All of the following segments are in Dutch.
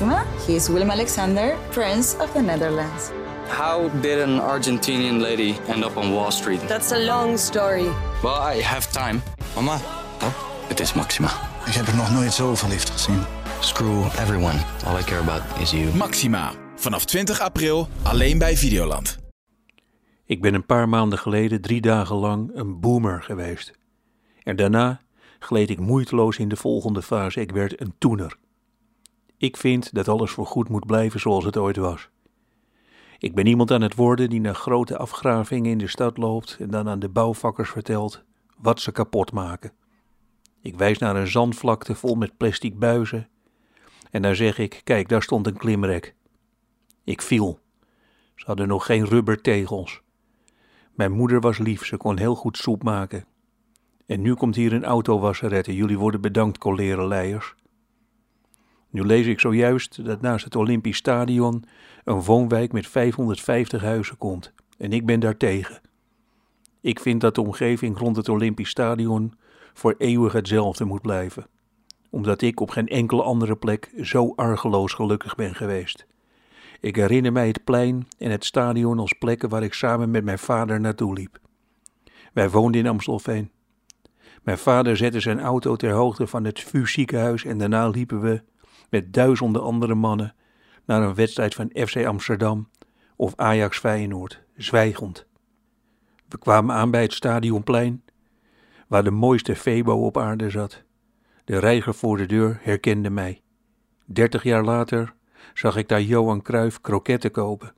Maxima. He is Willem Alexander, Prince of the Netherlands. How did an Argentinian lady end up on Wall Street? That's a long story. Well, I have time. Mama, Het is Maxima. ik heb er nog nooit zo verliefd gezien. Screw everyone. All I care about is you. Maxima. Vanaf 20 april alleen bij Videoland. Ik ben een paar maanden geleden drie dagen lang een boomer geweest. En daarna gleed ik moeiteloos in de volgende fase. Ik werd een toener. Ik vind dat alles voorgoed moet blijven zoals het ooit was. Ik ben iemand aan het worden die naar grote afgravingen in de stad loopt en dan aan de bouwvakkers vertelt wat ze kapot maken. Ik wijs naar een zandvlakte vol met plastic buizen en daar zeg ik: Kijk, daar stond een klimrek. Ik viel. Ze hadden nog geen rubbertegels. Mijn moeder was lief, ze kon heel goed soep maken. En nu komt hier een autowasserette. Jullie worden bedankt, kolerenleiers. Nu lees ik zojuist dat naast het Olympisch Stadion een woonwijk met 550 huizen komt. En ik ben daartegen. Ik vind dat de omgeving rond het Olympisch Stadion voor eeuwig hetzelfde moet blijven. Omdat ik op geen enkele andere plek zo argeloos gelukkig ben geweest. Ik herinner mij het plein en het stadion als plekken waar ik samen met mijn vader naartoe liep. Wij woonden in Amstelveen. Mijn vader zette zijn auto ter hoogte van het VU ziekenhuis en daarna liepen we met duizenden andere mannen naar een wedstrijd van FC Amsterdam of Ajax Feyenoord, zwijgend. We kwamen aan bij het stadionplein, waar de mooiste Febo op aarde zat. De reiger voor de deur herkende mij. Dertig jaar later zag ik daar Johan Cruijff kroketten kopen.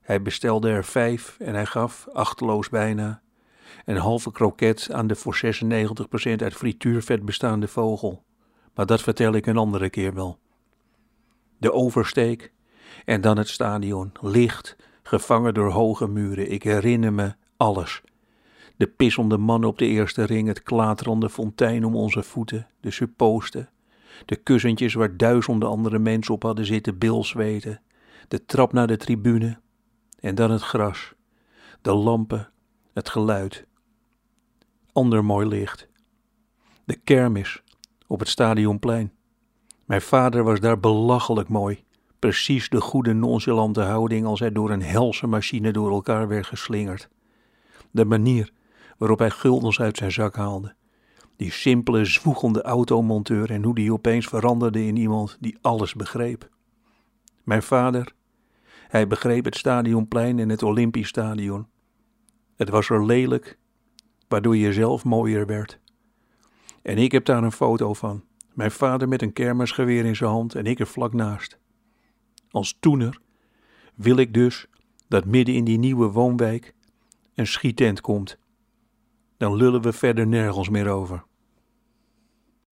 Hij bestelde er vijf en hij gaf, achteloos bijna, een halve kroket aan de voor 96% uit frituurvet bestaande vogel. Maar dat vertel ik een andere keer wel. De oversteek en dan het stadion, licht, gevangen door hoge muren. Ik herinner me alles. De pissende mannen op de eerste ring, het klaterende fontein om onze voeten, de supposten, de kussentjes waar duizenden andere mensen op hadden zitten bilzweten, de trap naar de tribune en dan het gras, de lampen, het geluid. Ander mooi licht. De kermis op het stadionplein. Mijn vader was daar belachelijk mooi. Precies de goede nonchalante houding als hij door een helse machine door elkaar werd geslingerd. De manier waarop hij guldens uit zijn zak haalde. Die simpele, zwoegende automonteur en hoe die opeens veranderde in iemand die alles begreep. Mijn vader, hij begreep het stadionplein en het Olympisch stadion. Het was er lelijk, waardoor je zelf mooier werd. En ik heb daar een foto van. Mijn vader met een kermisgeweer in zijn hand en ik er vlak naast. Als toener wil ik dus dat midden in die nieuwe woonwijk een schietent komt. Dan lullen we verder nergens meer over.